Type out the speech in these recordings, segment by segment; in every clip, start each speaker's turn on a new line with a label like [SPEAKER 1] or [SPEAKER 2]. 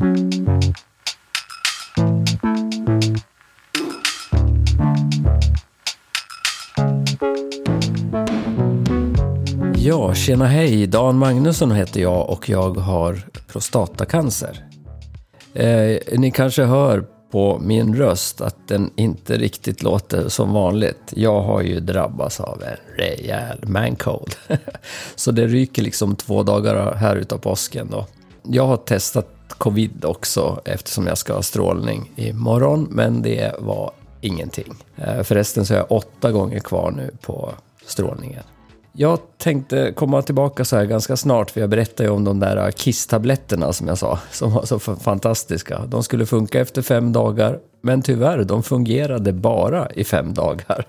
[SPEAKER 1] Ja, tjena hej. Dan Magnusson heter jag och jag har prostatacancer. Eh, ni kanske hör på min röst att den inte riktigt låter som vanligt. Jag har ju drabbats av en rejäl mancold. Så det ryker liksom två dagar här utav påsken då. Jag har testat covid också eftersom jag ska ha strålning imorgon, men det var ingenting. Eh, förresten så är jag åtta gånger kvar nu på strålningen. Jag tänkte komma tillbaka så här ganska snart, för jag berättade ju om de där Kiss-tabletterna som jag sa, som var så fantastiska. De skulle funka efter fem dagar, men tyvärr, de fungerade bara i fem dagar.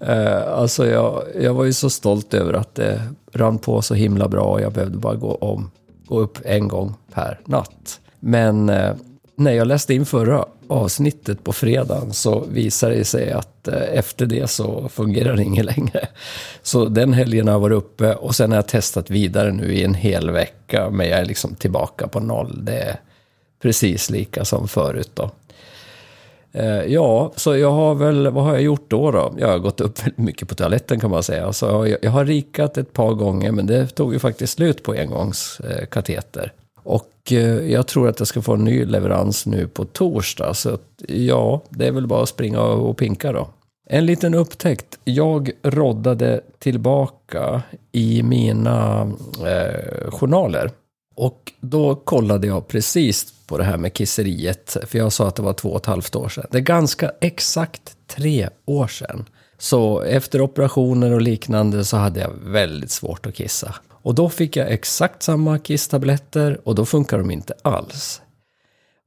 [SPEAKER 1] Eh, alltså jag, jag var ju så stolt över att det rann på så himla bra och jag behövde bara gå, om, gå upp en gång per natt. Men eh, när jag läste in förra avsnittet på fredagen så visade det sig att eh, efter det så fungerar det inget längre. Så den helgen har jag varit uppe och sen har jag testat vidare nu i en hel vecka men jag är liksom tillbaka på noll. Det är precis lika som förut då. Eh, ja, så jag har väl, vad har jag gjort då? då? Jag har gått upp väldigt mycket på toaletten kan man säga. Så jag, jag har rikat ett par gånger men det tog ju faktiskt slut på engångskateter. Och eh, jag tror att jag ska få en ny leverans nu på torsdag. Så att, ja, det är väl bara att springa och pinka då. En liten upptäckt. Jag roddade tillbaka i mina eh, journaler. Och då kollade jag precis på det här med kisseriet. För jag sa att det var två och ett halvt år sedan. Det är ganska exakt tre år sedan. Så efter operationer och liknande så hade jag väldigt svårt att kissa. Och då fick jag exakt samma kisstabletter och då funkar de inte alls.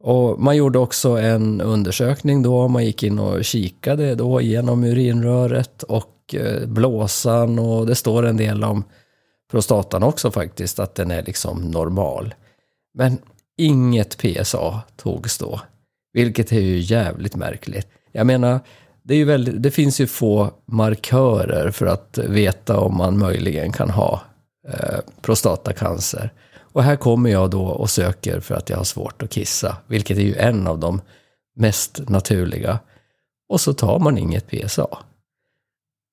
[SPEAKER 1] Och man gjorde också en undersökning då, man gick in och kikade då genom urinröret och eh, blåsan och det står en del om prostatan också faktiskt, att den är liksom normal. Men inget PSA togs då, vilket är ju jävligt märkligt. Jag menar, det, är ju väldigt, det finns ju få markörer för att veta om man möjligen kan ha Eh, prostatacancer. Och här kommer jag då och söker för att jag har svårt att kissa, vilket är ju en av de mest naturliga. Och så tar man inget PSA.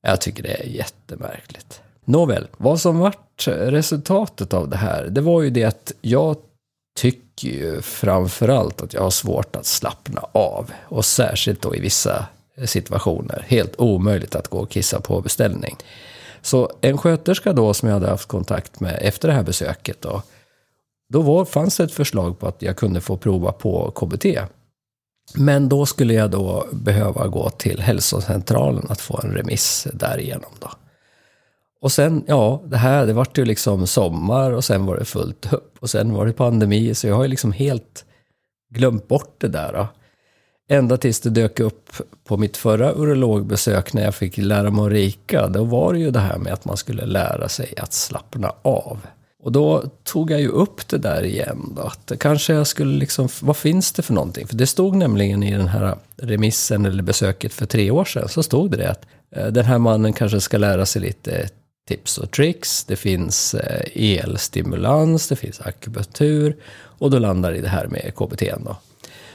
[SPEAKER 1] Jag tycker det är jättemärkligt. Nåväl, vad som vart resultatet av det här, det var ju det att jag tycker ju framförallt att jag har svårt att slappna av. Och särskilt då i vissa situationer. Helt omöjligt att gå och kissa på beställning. Så en sköterska då som jag hade haft kontakt med efter det här besöket då, då var, fanns det ett förslag på att jag kunde få prova på KBT. Men då skulle jag då behöva gå till hälsocentralen att få en remiss därigenom då. Och sen, ja, det här, det vart ju liksom sommar och sen var det fullt upp. Och sen var det pandemi, så jag har ju liksom helt glömt bort det där. Då. Ända tills det dök upp på mitt förra urologbesök när jag fick lära mig att rika. Då var det ju det här med att man skulle lära sig att slappna av. Och då tog jag ju upp det där igen då. Att kanske jag skulle liksom, vad finns det för någonting? För det stod nämligen i den här remissen eller besöket för tre år sedan. Så stod det, det att eh, den här mannen kanske ska lära sig lite tips och tricks. Det finns eh, elstimulans, det finns akupunktur. Och då landar det i det här med KBT då.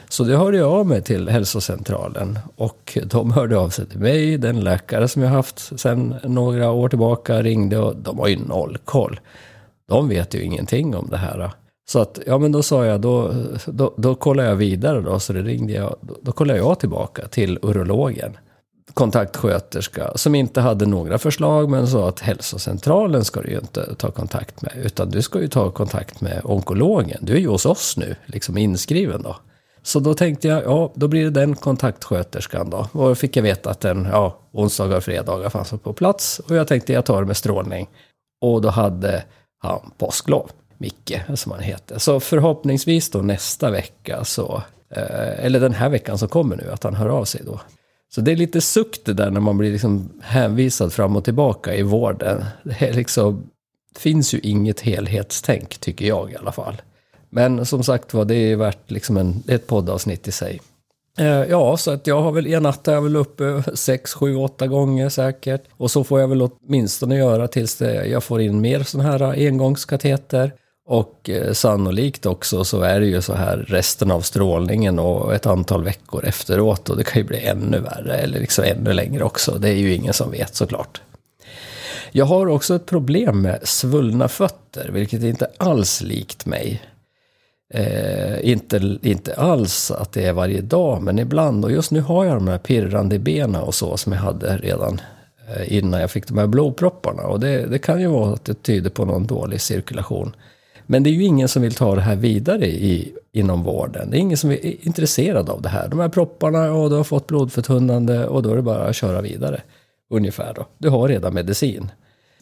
[SPEAKER 1] Så det hörde jag av mig till hälsocentralen och de hörde av sig till mig. Den läkare som jag haft sedan några år tillbaka ringde och de har ju noll koll. De vet ju ingenting om det här. Så att, ja men då sa jag, då, då, då kollar jag vidare då, så det ringde jag, då, då kollar jag tillbaka till urologen. Kontaktsköterska som inte hade några förslag men sa att hälsocentralen ska du ju inte ta kontakt med. Utan du ska ju ta kontakt med onkologen. Du är ju hos oss nu, liksom inskriven då. Så då tänkte jag, ja, då blir det den kontaktsköterskan då. Och då fick jag veta att den, ja, onsdagar och fredagar fanns på plats. Och jag tänkte, jag tar det med strålning. Och då hade han påsklov, Micke, som han heter. Så förhoppningsvis då nästa vecka så, eh, eller den här veckan som kommer nu, att han hör av sig då. Så det är lite suck det där när man blir liksom hänvisad fram och tillbaka i vården. Det är liksom, finns ju inget helhetstänk, tycker jag i alla fall. Men som sagt var, det är värt liksom en, ett poddavsnitt i sig. Eh, ja, så att jag har väl, en natt är jag väl uppe sex, sju, åtta gånger säkert. Och så får jag väl åtminstone göra tills det, jag får in mer sådana här engångskateter. Och eh, sannolikt också så är det ju så här resten av strålningen och ett antal veckor efteråt och det kan ju bli ännu värre eller liksom ännu längre också. Det är ju ingen som vet såklart. Jag har också ett problem med svullna fötter, vilket är inte alls likt mig. Eh, inte, inte alls att det är varje dag, men ibland. Och just nu har jag de här pirrande i benen och så som jag hade redan eh, innan jag fick de här blodpropparna. Och det, det kan ju vara att det tyder på någon dålig cirkulation. Men det är ju ingen som vill ta det här vidare i, inom vården. Det är ingen som är intresserad av det här. De här propparna, och du har fått blodförtunnande och då är det bara att köra vidare. Ungefär då. Du har redan medicin.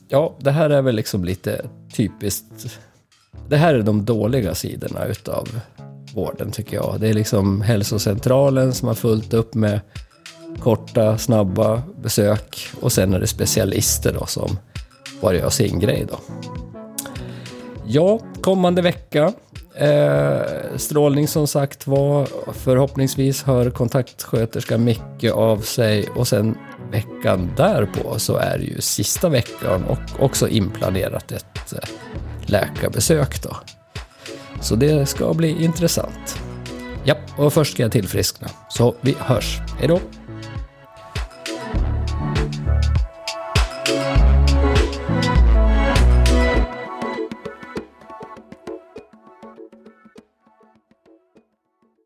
[SPEAKER 1] Ja, det här är väl liksom lite typiskt. Det här är de dåliga sidorna utav vården tycker jag. Det är liksom hälsocentralen som har fullt upp med korta, snabba besök och sen är det specialister då som bara gör sin grej då. Ja, kommande vecka. Eh, strålning som sagt var. Förhoppningsvis hör kontaktsköterska mycket av sig och sen veckan därpå så är det ju sista veckan och också inplanerat ett eh, läkarbesök då. Så det ska bli intressant. Ja, och först ska jag tillfriskna. Så vi hörs. Hej då!